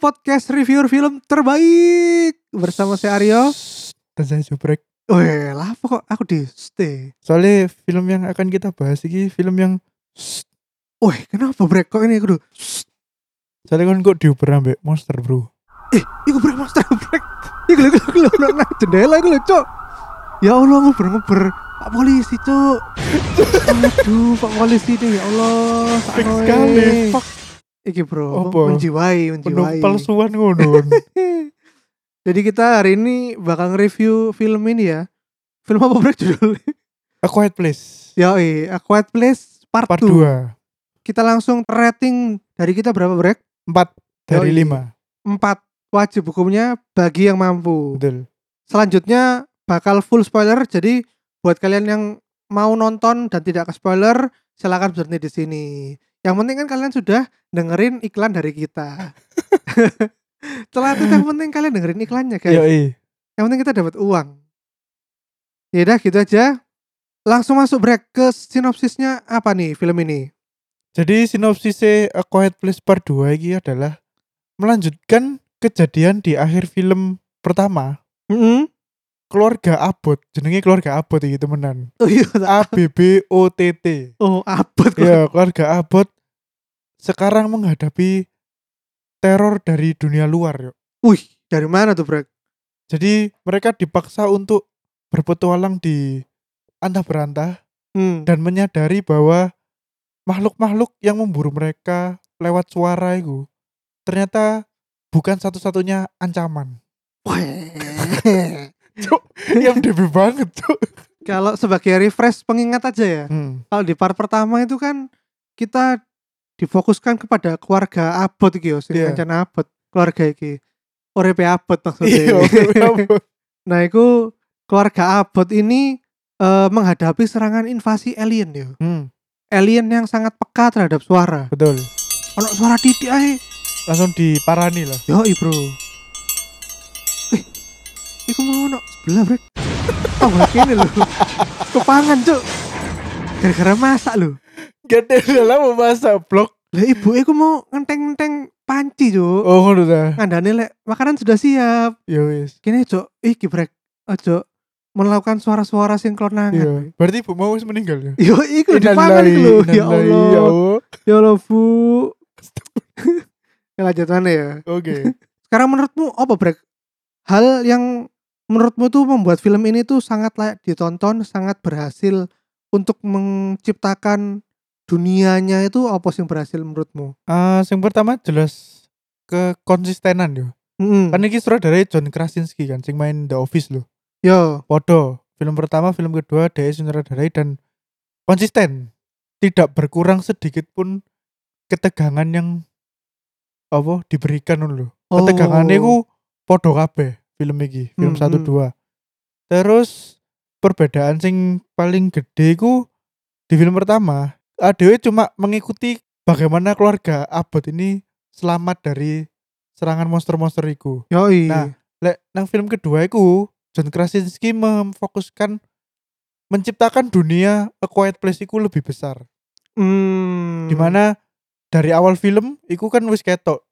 Podcast review film terbaik. Bersama saya Aryo. Dan saya Jubrek. Weh lah apa kok aku di stay. Soalnya film yang akan kita bahas ini film yang Weh kenapa brek? Kok ini aku tuh soalnya kan kok diuber ambek monster bro. Eh iku brek monster brek. Iku lho iku lho nah jendela iku lho cok. Ya Allah Pak polisi cok. Aduh Pak polisi ini ya Allah. Fix sekali. Fuck. Iki bro Apa? menjiwai menjiwai palsuan ngono. Jadi kita hari ini bakal nge-review film ini ya Film apa brek judulnya? A Quiet Place. Yoi, A Quiet Place Part, Part 2. 2. Kita langsung rating dari kita berapa brek? 4 dari Yoi. 5. 4 wajib hukumnya bagi yang mampu. Betul. Selanjutnya bakal full spoiler jadi buat kalian yang mau nonton dan tidak ke spoiler silakan berhenti di sini. Yang penting kan kalian sudah dengerin iklan dari kita. Setelah itu yang penting kalian dengerin iklannya guys. Yoi. Yang penting kita dapat uang. Ya udah gitu aja. Langsung masuk break ke sinopsisnya apa nih film ini? Jadi sinopsisnya A Quiet Place Part 2 ini adalah melanjutkan kejadian di akhir film pertama. Mm Keluarga Abbott, jenenge keluarga Abbott iki temenan. Oh iya. A B B O T T. Oh abot. Ya, keluarga Abbott sekarang menghadapi teror dari dunia luar, yuk. Wih, dari mana tuh brek? Jadi mereka dipaksa untuk berpetualang di antah berantah Hmm. dan menyadari bahwa makhluk-makhluk yang memburu mereka lewat suara itu ternyata bukan satu-satunya ancaman. Debi banget, Cuk. Kalau sebagai refresh pengingat aja ya. Hmm. Kalau di part pertama itu kan kita difokuskan kepada keluarga abot iki yo, sing Iya. rencana abot, keluarga iki. Orepe abot maksudnya. Iya, nah, itu keluarga abot ini eh, menghadapi serangan invasi alien yo. Hmm, Alien yang sangat peka terhadap suara. betul. Ono suara titik ae. Langsung diparani lah. Yoi bro Iku mau no sebelah brek Oh gak kene lho Kepangan cuk Gara-gara masak lho Gede lah mau masak blok. Lah ibu iku mau ngenteng-ngenteng panci cuk Oh, ngono ta. Ngandane lek makanan sudah siap Ya wis. Kini cuk Iki brek Ojo Melakukan suara-suara Iya. sinkronangan Berarti ibu mau wis meninggal ya? Yo iku dipangan lho Ya Allah Ya Allah. Ya Allah bu Ya lanjutannya ya Oke. Sekarang menurutmu apa brek? Hal yang menurutmu tuh membuat film ini tuh sangat layak ditonton, sangat berhasil untuk menciptakan dunianya itu apa sih yang berhasil menurutmu? Ah, yang pertama jelas kekonsistenan yo. Hmm. Kan iki sutradara John Krasinski kan sing main The Office loh. Yo, Podo. Film pertama, film kedua dia sutradarai dan konsisten. Tidak berkurang sedikit pun ketegangan yang apa diberikan lho. Oh. Ketegangannya ku podo kabeh film iki, film Hmm, 1 hmm. 2. Terus perbedaan sing paling gede ku di film pertama, ADW cuma mengikuti bagaimana keluarga Abbott ini selamat dari serangan monster-monster iku. yoi. Nah, Lek nang film kedua iku John Krasinski memfokuskan menciptakan dunia A Quiet Place iku lebih besar. hmm. Di mana dari awal film iku kan wis ketok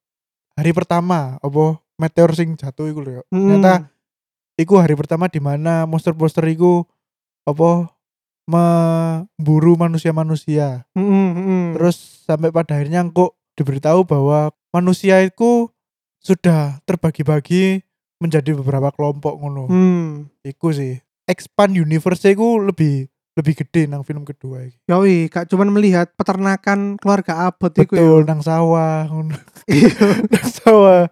hari pertama apa meteor sing jatuh iku lho. Hmm. Ternyata iku hari pertama di mana monster-monster iku apa memburu manusia-manusia. Hmm, hmm, hmm. Terus sampai pada akhirnya kok diberitahu bahwa manusia itu sudah terbagi-bagi menjadi beberapa kelompok ngono. Hmm. Iku sih. Expand universe iku lebih lebih gede nang film kedua iki. Yoi, gak cuman melihat peternakan keluarga abot iku ya. Betul nang sawah ngono. Iya. nang sawah.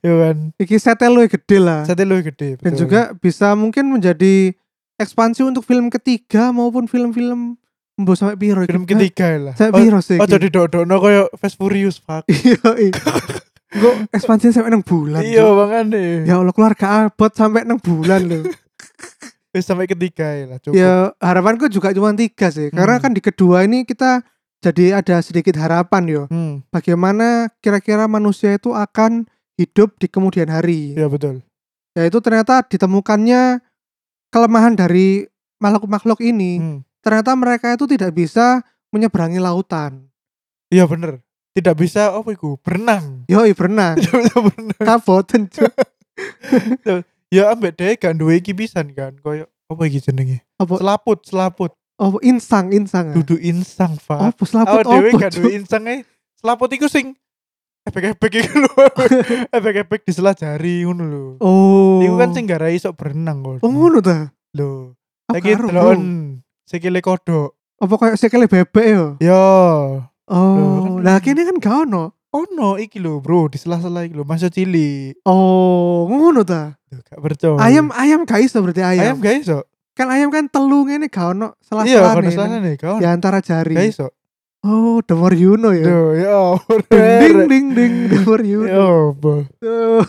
Ya kan. Iki setel luwih gede lah. Sate lebih gede. dan betul. juga bisa mungkin menjadi ekspansi untuk film ketiga maupun film-film mbok sampai piro iki? film ketiga lah. Sampai piro sih? oh jadi dodokno koyo Fast Furious fuck. Iya. Gue ekspansi sampai 6 bulan. Iya makanya. Ya Allah keluarga Albert sampai 6 bulan loh. Wis sampai ketiga ya lah cukup. ya harapanku juga cuma tiga sih. Karena Hmm. kan di kedua ini kita jadi ada sedikit harapan yo. Hmm, Bagaimana kira-kira manusia itu akan hidup di kemudian hari. iya betul. Yaitu ternyata ditemukannya kelemahan dari makhluk-makhluk ini. Hmm. Ternyata mereka itu tidak bisa menyeberangi lautan. Iya bener. tidak bisa apa iku berenang Yo berenang. berenang Kaboten. ya ambek dhewe gak duwe iki pisan kan koyo apa iki jenenge Apa selaput selaput apa insang insang. ah. dudu insang Pak Apa selaput awak dhewe gak duwe insang e selaput iku sing efek-efek iku lho efek-efek di selah jari ngono lho Oh. iku kan sing gara iso berenang kok Oh ngono ta. lho lagi karo, delon Bro. sikile kodok Apa kayak sekele bebek yo? yo Oh, kan- lah kene kan gak ono. Ono iki lho bro di sela-sela iki lho masih cilik Oh, ngono ta. Gak percaya Ayam ayam gak iso berarti ayam. ayam gak iso Kan ayam kan telu ngene gak ono iya salah-salah kono salah nih kau di antara jari. gak iso Oh, the more you know ya. Duh, ya Ding ding ding the more you Ya know. apa? Tuh.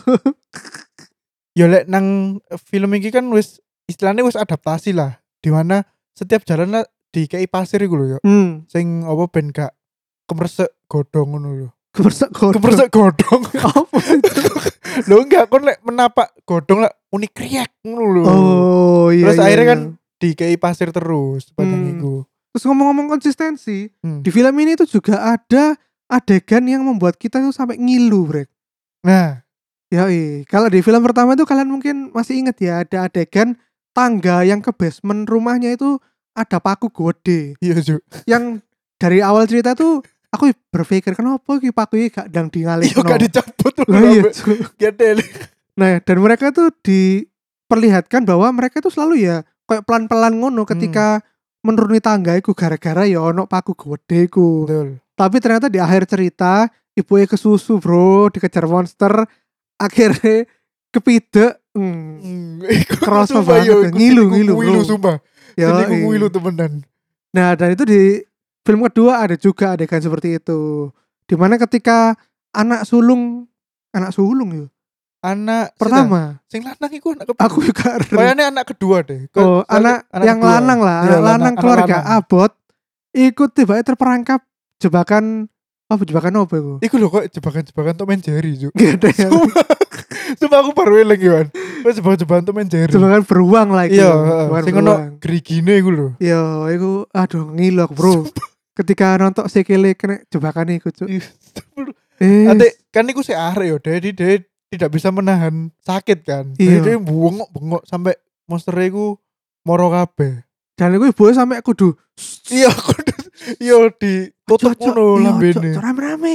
Ya lek nang film iki kan wis istilahnya wis adaptasi lah. Di mana setiap jalan lah di KI pasir iku lho ya. Hmm, Sing apa ben gak kemresek godong ngono lho. Kemersek kodok. Kemresek godong. Apa itu? lho enggak kon lek menapak godong lah unik kriak ngono lho. Oh, iya. Terus iya, akhirnya iya. kan di KI pasir terus sepanjang Hmm. iku. Terus ngomong-ngomong konsistensi, Hmm. di film ini tuh juga ada adegan yang membuat kita tuh sampai ngilu, Brek. Nah, Ya, kalau di film pertama itu kalian mungkin masih inget ya, ada adegan tangga yang ke basement rumahnya itu ada paku gede. iya Ju. Yang dari awal cerita tuh aku berpikir kenapa ki paku ini gak dang dingalih Iya gak dicabut. Lah iya. Nah, dan mereka tuh diperlihatkan bahwa mereka tuh selalu ya kayak pelan-pelan ngono ketika menuruni tangga iku gara-gara ya ono paku gede iku. Betul. Tapi ternyata di akhir cerita ibunya kesusu, Bro, dikejar monster, akhirnya kepidek. Hmm. Hmm, Kerasa sumpah, banget yo, ya. Ngilu, ngilu, ngilu, sumpah. Ya, iya. ngilu temenan. Nah, dan itu di film kedua ada juga adegan seperti itu. Di mana ketika anak sulung anak sulung ya Anak pertama sing lanang iku anak kedua. aku juga Kayaknya anak kedua deh. Kok- oh soalnya anak, yang kedua. lanang lah Iya, anak lanang anak keluarga lanang. abot ikut tiba terperangkap jebakan apa jebakan apa itu Iku lho kok jebakan-jebakan Tom and Jerry, Ju. gak ada Sumpah aku baru eling Iwan. Kok jebakan-jebakan Tom and Jerry. jebakan beruang lah Iya, sing ono gerigine iku lho. iya itu aduh ngilu aku bro ketika nonton sekele kena jebakan itu cuy Ih, eh Ate kan iku sik arek yo, jadi dia tidak bisa menahan sakit kan. Iya. Jadi bengok-bengok sampai monster iku moro kabeh. dan itu ibu sampai kudu Iya, aku iya ditutup Cok, cok, ngono iya, lambene. cok, rame-rame.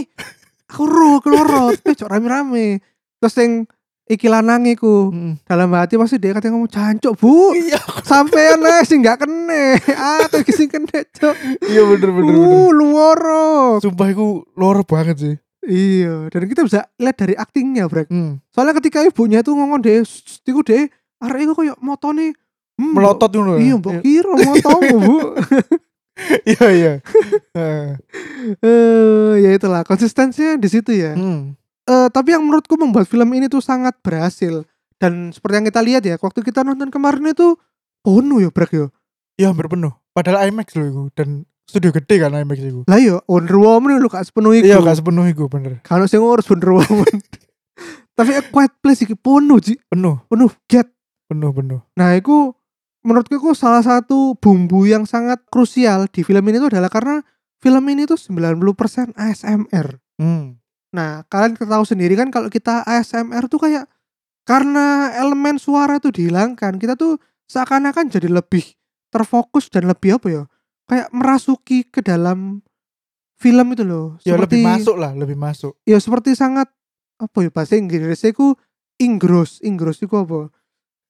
Aku roh keluar eh cok rame-rame. Terus yang iki lanang iku Mm. dalam hati pasti dia katanya ngomong cancuk bu Iya, sampai aneh sih nggak kene aku iki sing kene cok iya bener bener bener. uh luoro Sumpah iku loro banget sih. iya dan kita bisa lihat dari aktingnya brek Hmm. soalnya ketika ibunya tuh ngomong deh iku deh arek iku kayak motone hmm, Melotot ngono. mbok- iya mbok kira motomu bu Iya iya. Eh ya itulah konsistensinya di situ ya Hmm. Eh, tapi yang menurutku membuat film ini tuh sangat berhasil dan seperti yang kita lihat ya waktu kita nonton kemarin itu penuh ya brek ya Iya hampir penuh. Padahal IMAX loh iku dan studio gede kan IMAX iku. lah yo Wonder Woman lu gak sepenuh iku Iya gak sepenuh iku bener. kalau sing ngurus Wonder Woman tapi A Quiet Place iki penuh ji Penuh, penuh get penuh penuh. nah itu menurutku itu salah satu bumbu yang sangat krusial di film ini tuh adalah karena film ini tuh 90% ASMR Hmm. Nah, kalian tahu sendiri kan kalau kita ASMR tuh kayak karena elemen suara tuh dihilangkan, kita tuh seakan-akan jadi lebih terfokus dan lebih apa ya? Kayak merasuki ke dalam film itu loh. Ya Seperti lebih masuk lah, lebih masuk. Ya seperti sangat apa ya bahasa Inggrisnya ku ingros, ingros itu apa?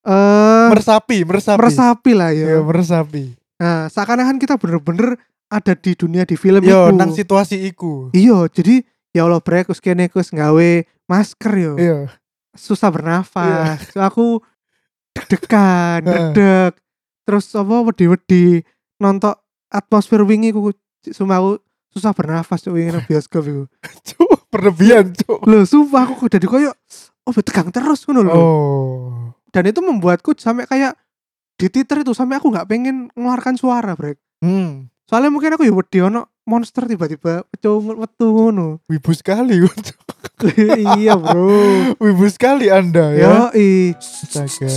Eh Meresapi, meresapi. meresapi lah Ya, ya. meresapi. Nah, seakan-akan kita bener-bener ada di dunia di film Yo, itu. nang situasi iku. Iya, jadi ya Allah brek kus kene kus nggawe masker yo. Iya. Susah bernafas. So, aku deg-degan, deg Terus apa wedi-wedi nonton atmosfer wingi ku sumpah aku susah bernafas cuk wingi nang bioskop iku. Cuk, berlebihan, cuk. Loh, sumpah aku jadi koyo oh tegang terus ngono lho. Oh. Dan itu membuatku sampai kayak dititer itu sampai aku nggak pengen mengeluarkan suara, Brek. Hmm. Soalnya mungkin aku ya wedi ono monster tiba-tiba pecung metu ngono. Wibu sekali, iya, Bro. Wibu sekali Anda ya. I. Astaga.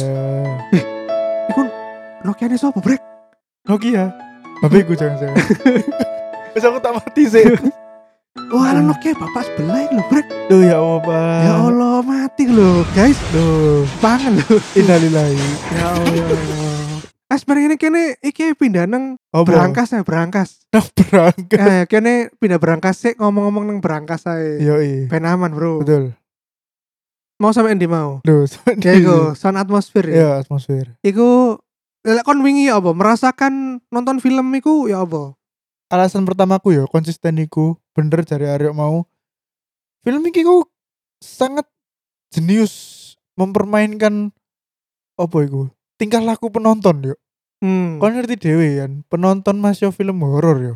Iku Nokia ini siapa, Brek? Nokia. Babeku jangan-jangan. Wes aku tak mati sih. Oh, Alan Nokia bapak sebelah loh, Brek. Duh ya Allah, Pak. Ya Allah, mati loh, guys. Duh, Pangan loh. innalillahi. Ya Allah. Ah, sebenarnya ini kene iki pindah nang Oh, berangkas ya, berangkas. Nah, berangkat. Eh, kene pindah berangkas sih ngomong-ngomong nang berangkas ae. Yo, iya. Ben aman, Bro. Betul. Mau sampe endi mau? Duh, Ya iku, sound atmosfer ya. Ya, atmosfer. Iku lek kon wingi ya apa? Merasakan nonton film iku ya apa? Alasan pertamaku ya konsisten iku bener dari Aryo mau. Film iki ku sangat jenius mempermainkan apa iku? Tingkah laku penonton yo. Hmm. Kau ngerti dewe kan, penonton masih film horor yo.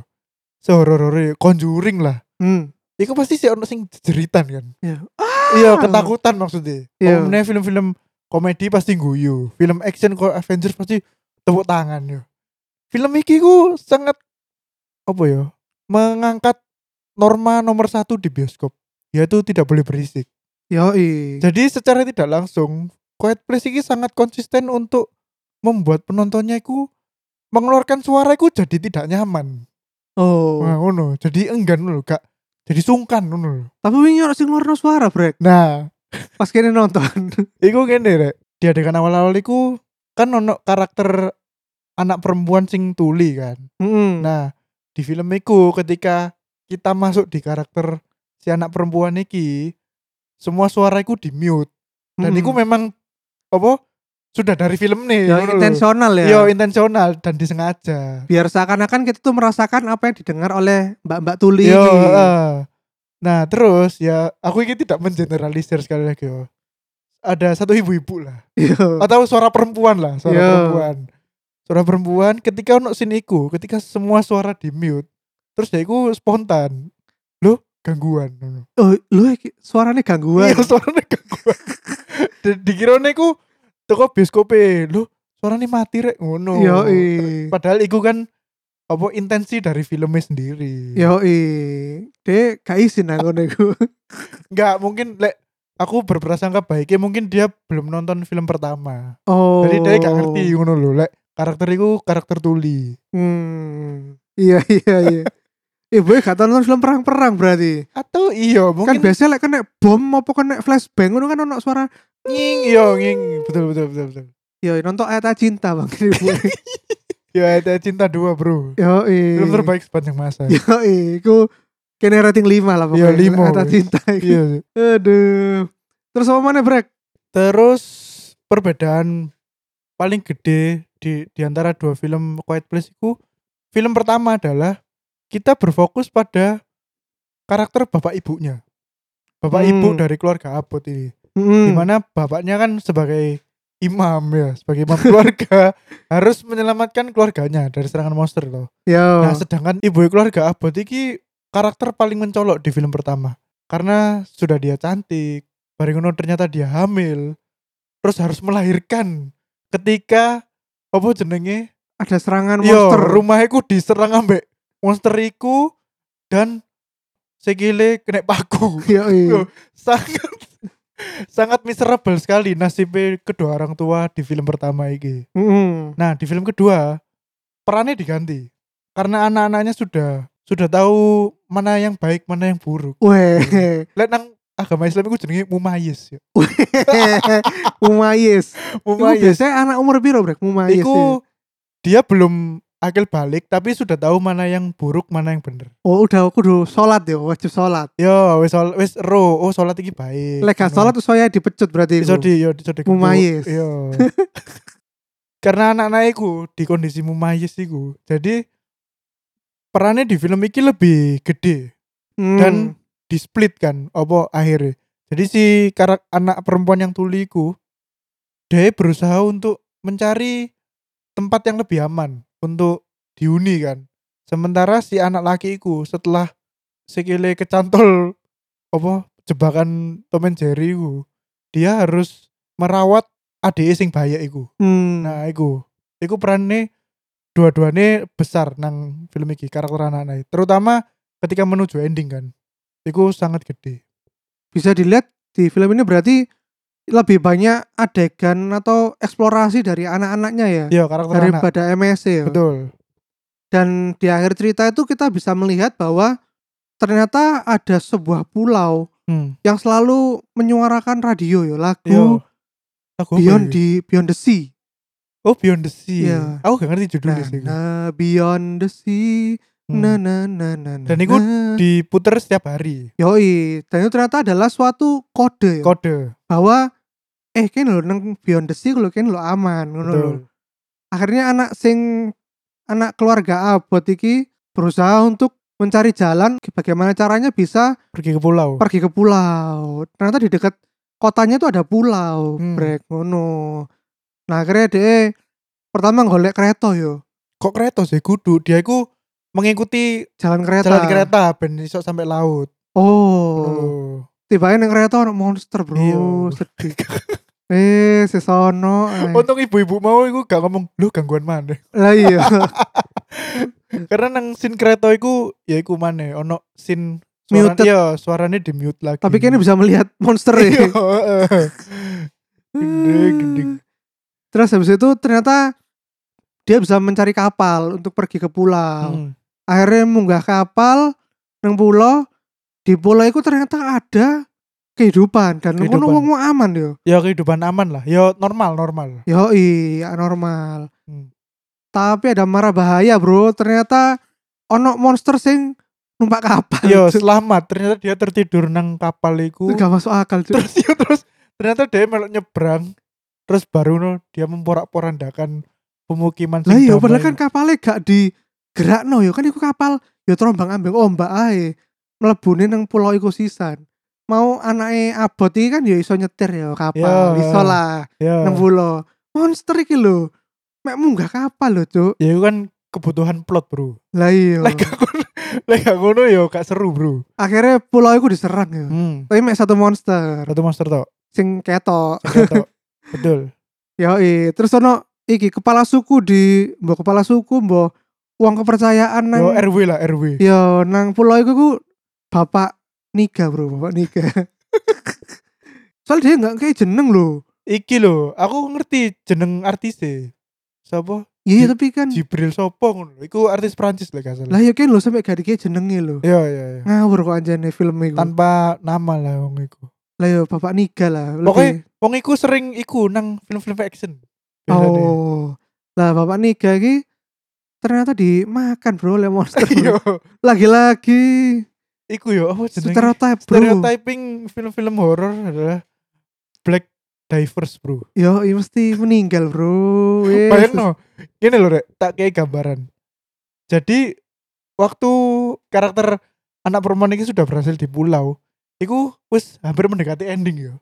Sehoror-horor Conjuring lah. Hmm. Iku pasti sih ono sing jeritan kan. Ya. Iya, ketakutan maksudnya. Iya. Iya. film-film komedi pasti guyu, film action kok Avengers pasti tepuk tangan yo. Film iki ku sangat apa ya? Mengangkat norma nomor satu di bioskop, yaitu tidak boleh berisik. Yoi. Jadi secara tidak langsung, Quiet Place ini sangat konsisten untuk membuat penontonnya itu mengeluarkan suara itu jadi tidak nyaman. Oh. Nah, ngono. Jadi enggan ngono, Kak. Jadi sungkan ngono. Tapi wingi ora sing ngeluarno suara, Brek. Nah, Pas kene nonton. iku ngene rek. Di adegan awal-awal iku kan ono karakter anak perempuan sing tuli kan. Heeh. Nah, di film iku ketika kita masuk di karakter si anak perempuan iki, semua suara iku di mute. Dan Mm-mm. iku memang apa? Sudah dari film nih. ya lho. intensional ya. Iya, intensional dan disengaja. Biar seakan-akan kita tuh merasakan apa yang didengar oleh Mbak-mbak Tuli Yo, ini. heeh. Nah, terus ya aku ini tidak mengeneralisir sekali lagi yo. Ada satu ibu-ibu lah Iya. atau suara perempuan lah, suara Yo. perempuan. Suara perempuan ketika ono scene iku, ketika semua suara di mute, terus dia iku spontan. Loh, gangguan. Oh, iki suaranya gangguan. Iya, suaranya gangguan. Di- Dikirone toko bioskope, loh, suaranya mati rek ngono. Yoi. Padahal iku kan apa intensi dari filmnya sendiri. Yoi. Dek gak izin aku niku. Enggak, mungkin lek aku berprasangka baiknya mungkin dia belum nonton film pertama. Oh. Jadi dia gak ngerti ngono lho, lek karakter iku karakter tuli. Hmm. Iya iya iya. Ibu gak tau nonton film perang-perang berarti. Atau iya, Kan mungkin biasanya lek kena bom apa kena flashbang ngono kan ono suara nging iya nging. Betul betul betul betul. ya nonton ayat cinta bang. Ya ada cinta dua, Bro. Yo Film terbaik sepanjang masa. Yo iku kene rating 5 lah Iya, pokoknya. lima, Ayat wes. cinta. iki. Iya. Aduh. Terus apa mana brek? Terus perbedaan paling gede di di antara dua film Quiet Place itu film pertama adalah kita berfokus pada karakter bapak ibunya. Bapak Hmm. ibu dari keluarga Abot ini. Hmm. Di mana bapaknya kan sebagai imam ya, sebagai imam keluarga harus menyelamatkan keluarganya dari serangan monster loh. Yo. Nah, sedangkan ibu keluarga Abot ini karakter paling mencolok di film pertama. Karena sudah dia cantik, bareng ngono ternyata dia hamil, terus harus melahirkan ketika apa jenenge? ada serangan Yo, monster. rumahku diserang ambek monster iku dan sekile kena paku. Yo. Yo, sangat sangat miserable sekali nasibnya kedua orang tua di film pertama ini. Heeh. Nah, di film kedua perannya diganti karena anak-anaknya sudah sudah tahu mana yang baik, mana yang buruk. Weh. Lihat nang agama Islam itu jenenge mumayis ya. Mumayis. Mumayis. biasanya anak umur piro brek mumayis. Iku dia belum akil balik tapi sudah tahu mana yang buruk, mana yang bener. Oh udah kudu sholat ya wajib sholat. Yo, wis sol- wis ro, oh salat iki baik. Lek Ngono. sholat tuh saya dipecut berarti. iso di yo iso di Mumayis. Yo. Karena anak-anak iku di kondisi mumayis iku. Jadi perannya di film iki lebih gede. Hmm. dan di split kan apa akhirnya jadi si karak anak perempuan yang tuli iku dia berusaha untuk mencari tempat yang lebih aman untuk dihuni kan. Sementara si anak laki iku setelah sekile kecantol apa jebakan Tom and Jerry iku dia harus merawat adik sing bahaya iku. Hmm. nah iku. Iku perannya dua-duanya besar nang film iki karakter anak-anak terutama ketika menuju ending kan. Iku sangat gede. Bisa dilihat di film ini berarti lebih banyak adegan atau eksplorasi dari anak-anaknya ya iya karakter anak daripada MSC ya. betul Dan di akhir cerita itu kita bisa melihat bahwa ternyata ada sebuah pulau Hmm. yang selalu menyuarakan radio ya lagu Yo. Lagu apa Beyond ya? di Beyond the Sea. Oh Beyond the Sea. Iya. Aku gak ngerti judulnya Nah, sih. nah, Beyond the Sea. Hmm. Nah, nah, nah, nah, nah, Dan itu. Diputer setiap hari. Yoi, dan itu ternyata adalah suatu kode ya, Kode. bahwa eh kan lo nang Beyond the Sea lo kan lo aman ngono. Betul. Akhirnya anak sing anak keluarga Abot iki berusaha untuk mencari jalan bagaimana caranya bisa Pergi ke pulau. pergi ke pulau. Ternyata di dekat kotanya itu ada pulau, Hmm. brek ngono. Nah, akhirnya dia pertama golek kereta yo, Kok kereta sih kudu? Dia itu mengikuti jalan kereta. jalan kereta ben iso sampai laut. Oh, Oh. tiba nang kereta ono monster, Bro. Iya. Sedih. eh, sesono. eh. Untung ibu-ibu mau iku gak ngomong, "Lu gangguan mana?" Lah iya. Karena nang scene kereta iku ya iku mana ono scene suara Muted. iya, suaranya di mute lagi. Tapi kayaknya bisa melihat monster Iya, ya. Gede, gede. Terus habis itu ternyata dia bisa mencari kapal untuk pergi ke pulau. Hmm. akhirnya munggah kapal nang pulau di pulau itu ternyata ada kehidupan dan Kehidupan. ngono wong aman yo Ya kehidupan aman lah. Ya normal, normal. yo iya normal Hmm. tapi ada marah bahaya bro ternyata ono monster sing numpak kapal Yo Cuk. selamat. Ternyata dia tertidur nang kapal iku. Gak masuk akal Cuk. terus ya terus ternyata dia melok nyebrang terus baru no, dia memporak-porandakan pemukiman lah iya padahal kan kapalnya gak di no yo kan iku kapal yo terombang ambing ombak ae mlebune nang pulau iku sisan mau anake abot iki kan yo iso nyetir yo kapal Ya. iso lah ya nang pulau monster iki lho. Mek munggah kapal lho cuk. Ya itu kan kebutuhan plot bro. Lah iya. Lek gak ngono lek gak ngono ya gak seru bro. Akhirnya pulau iku diserang ya. Hmm. tapi mek satu monster. Satu monster tok. Sing ketok. Ketok. betul. Ya terus ono iki kepala suku di mbok kepala suku mbok uang kepercayaan nang yo RW lah RW yo nang pulau iku ku bapak Niga bro bapak Niga soalnya dia nggak kayak jeneng loh. Iki lho aku ngerti jeneng artisnya siapa? Iya Ji- tapi kan Jibril Sopo ngono iku artis Prancis lah salah. Lah ya kan lo sampai gak dikasih jenenge lo iya iya iya. Ngawur kok anjane film iku. Tanpa nama lah wong iku. Lah yo bapak Niga lah Pokoknya- wong iku sering iku nang film-film action. Biasanya. oh. Lah bapak Niga iki ternyata dimakan bro oleh monster Iya. lagi-lagi Iku yo apa jenenge? stereotype bro Stereotyping film-film horor adalah black divers, Bro. yo iya mesti meninggal bro Yesus. Bayang no. Gini loh, Rek, tak kayak gambaran. Jadi waktu karakter anak perempuan ini sudah berhasil di pulau, iku wis hampir mendekati ending yo.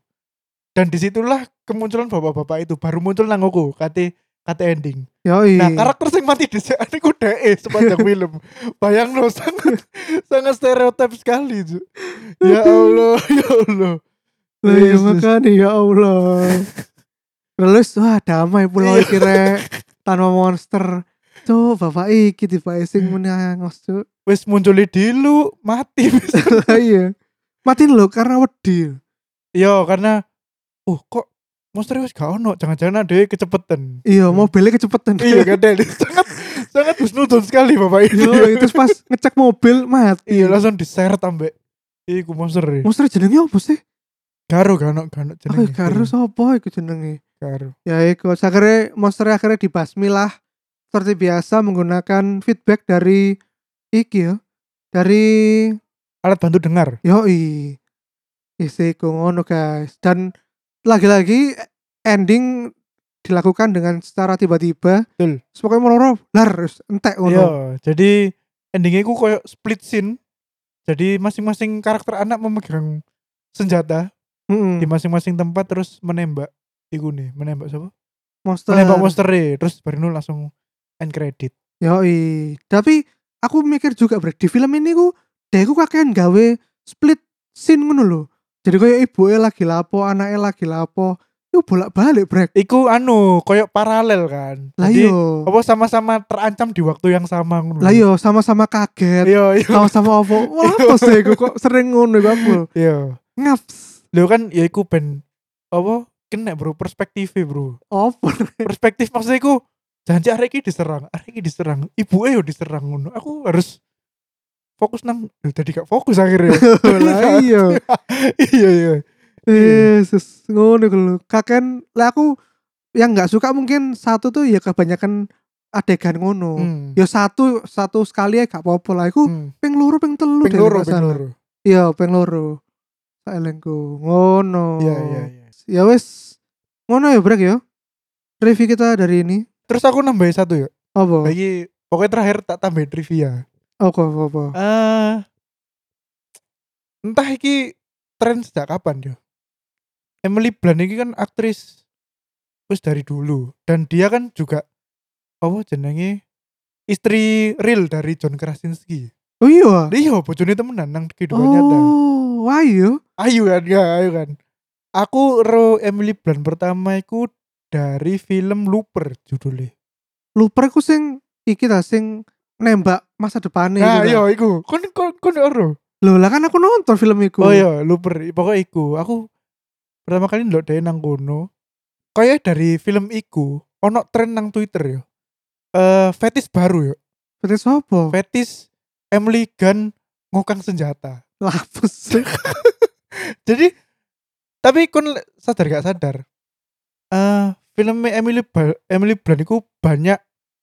Dan di situlah kemunculan bapak-bapak itu baru muncul nang aku kate kate ending. Yoi. Nah karakter sing mati di iku dhek sepanjang film. Bayang no sangat sangat stereotip sekali. Ju. Ya Allah, ya Allah. Lah ya makanya ya Allah. Terus wah damai pulau iki rek tanpa monster. Tuh bapak iki tiba sing menangos tuh. Wis muncul di lu mati. Lah iya. Matiin lo karena wedi. Yo karena oh kok monster wis gak ono, jangan-jangan ada kecepetan. Iya, mobilnya kecepatan. iya kan Del? sangat sangat husnudon sekali bapak ini. Yo, itu pas ngecek mobil mati. iya langsung diseret ambek iku monster e. Monster jenenge apa sih? Garo gano gano Aku jenenge. karo sapa iku jenenge? Garo. Ya iku akhirnya monster akhirnya dibasmi lah seperti biasa menggunakan feedback dari iki ya. Dari Alat bantu dengar. Yoi. Isi ngono guys. Dan lagi-lagi ending dilakukan dengan secara tiba-tiba. Betul. Pokoknya meloro lar terus entek Iya, ngono. jadi endingnya ku koyo split scene. Jadi masing-masing karakter anak memegang senjata Mm-mm. di masing-masing tempat terus menembak iku nih, menembak siapa? Monster. Menembak monster e, terus baru langsung end credit. Yoi. Tapi aku mikir juga bre di film ini ku dia ku kakean gawe split scene ngono lho. Jadi kayak ibu lagi lapo, anaknya lagi lapo. Itu bolak-balik brek. Iku anu koyo paralel kan. Lah yo. apa sama-sama terancam di waktu yang sama ngono. Lah yo sama-sama kaget. Iya, iya. Sama-sama apa? Wah, apa sih iku kok sering ngono iku aku. Iya. Ngaps. Lho kan ya iku ben apa kena bro perspektif bro. Apa? Perspektif maksudnya iku janji arek iki diserang, arek iki diserang, ibu yo diserang ngono. Aku harus fokus nang jadi gak fokus akhirnya lah iya iya iya Yesus ngono iku lho kaken lah aku yang nggak suka mungkin satu tuh ya kebanyakan adegan ngono Hmm. ya satu satu sekali ya gak apa-apa lah iku Hmm. ping loro ping telu loro, nggak ping salah. loro. iya ping loro saelengku ngono Iya, iya, iya. ya wes ngono ya brek ya review kita dari ini Terus aku nambahin satu ya. apa Lagi pokoknya terakhir tak tambahin trivia. Apa apa, apa. Eh entah iki tren sejak kapan ya. Emily Blunt ini kan aktris wis dari dulu dan dia kan juga apa jenenge istri real dari John Krasinski. oh iya Dia iya bojone temenan nang kehidupan nyata. oh iya Ayo kan, ya, ayo kan. Aku ro Emily Blunt pertama iku dari film Looper judulnya. lupa aku sing iki ta sing nembak masa depannya Nah, gitu iya iku. Kon kon kon ero. Loh lah kan aku nonton film iku. Oh iya, Looper. Pokoknya iku. Aku pertama kali ndelok dhewe nang kono. Kayak dari film iku ono tren nang Twitter ya. Eh fetis baru ya. Berarti sopo? Fetis Emily Gunn ngokang senjata. Lapus. Jadi tapi kon sadar gak sadar? Eh film Emily Ba- Emily Blunt iku banyak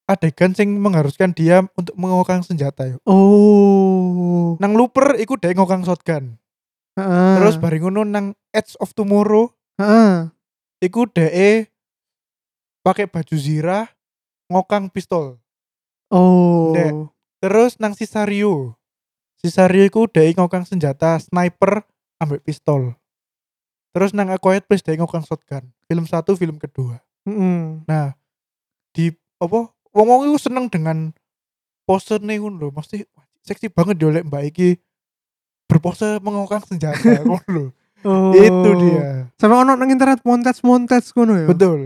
adegan sing mengharuskan dia untuk mengokang senjata yo. oh. Nang Looper iku dia ngokang shotgun. Heeh. Terus bareng ngono nang Edge of Tomorrow Heeh. iku DE pakai baju zirah ngokang pistol. Oh. Dek. Terus nang Sisario. Sisario iku DE ngokang senjata sniper ambek pistol. Terus nang A Quiet Place DE ngokang shotgun. Film satu, film kedua. Heeh. Nah, di apa? Wong-wong iku seneng dengan pose nih lho. Mesti wah, seksi banget dia oleh Mbak iki berpose mengokang senjata lho. Oh. Itu dia. Sampai ono nang internet montage-montage ngono ya. Betul.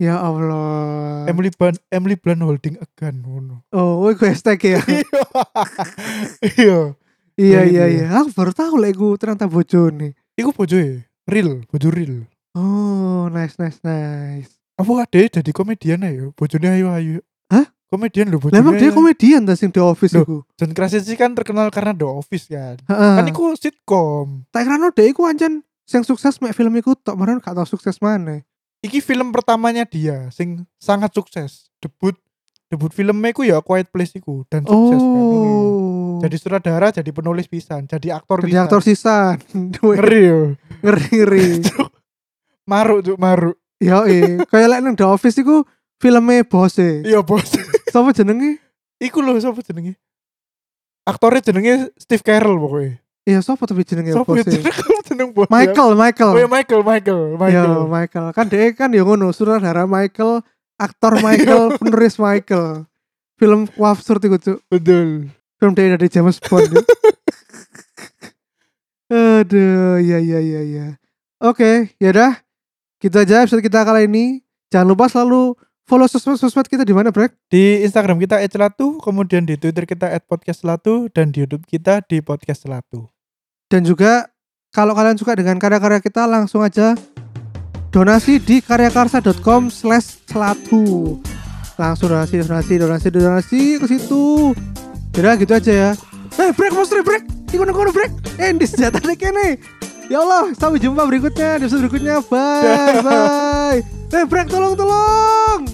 Ya Allah. Emily Blunt Emily Blunt holding a gun ngono. Oh, gue hashtag ya. Iya. iya Kayak gitu iya ya. iya. Aku baru tahu lah iku ternyata bojone. Iku bojoe, real, bojo real. Oh, nice nice nice. Apa ade jadi komedian ayo, bojone ayo ayo. Hah? Komedian lho bojone. emang dia komedian ta sing The Office Loh. iku. John Krasinski kan terkenal karena The Office kan. Heeh. Kan iku sitcom. Tak kira dhek iku ancen sing sukses mek film iku tok marang gak tau sukses mana. Iki film pertamanya dia sing sangat sukses. Debut debut filmnya iku ya Quiet Place iku dan sukses kan. Oh. Jadi sutradara, jadi penulis pisan, jadi aktor jadi pisan. aktor sisan. Ngeri yo. ngeri ngeri. Maruk cuk maruk. Yo eh, kayak lek nang The Office iku filmnya bose. Iya bos. Sapa jenenge? Iku lho sapa jenenge? Aktornya jenenge Steve Carell pokoknya. Iya, sapa tapi jenenge ya jenenge Kamu jeneng bos? ya? Michael, Michael. Oh ya Michael, Michael, Yo, Michael. Michael. Kan dia kan ya ngono, sutradara Michael, aktor Michael, penulis Michael. Film absurd iku, Cuk. Betul. Film dia dari James Bond. ya. Aduh, ya ya ya ya. Oke, ya dah. Gitu aja episode kita kali ini. Jangan lupa selalu follow sosmed-sosmed kita di mana, Brek? Di Instagram kita @celatu, kemudian di Twitter kita @podcastcelatu dan di YouTube kita di podcast celatu. Dan juga kalau kalian suka dengan karya-karya kita langsung aja donasi di karyakarsa.com slash celatu langsung donasi donasi donasi donasi ke situ Jadi gitu aja ya eh break monster break ikut ikut break eh di senjata kene ya Allah sampai jumpa berikutnya di episode berikutnya. Bye bye. Eh break tolong tolong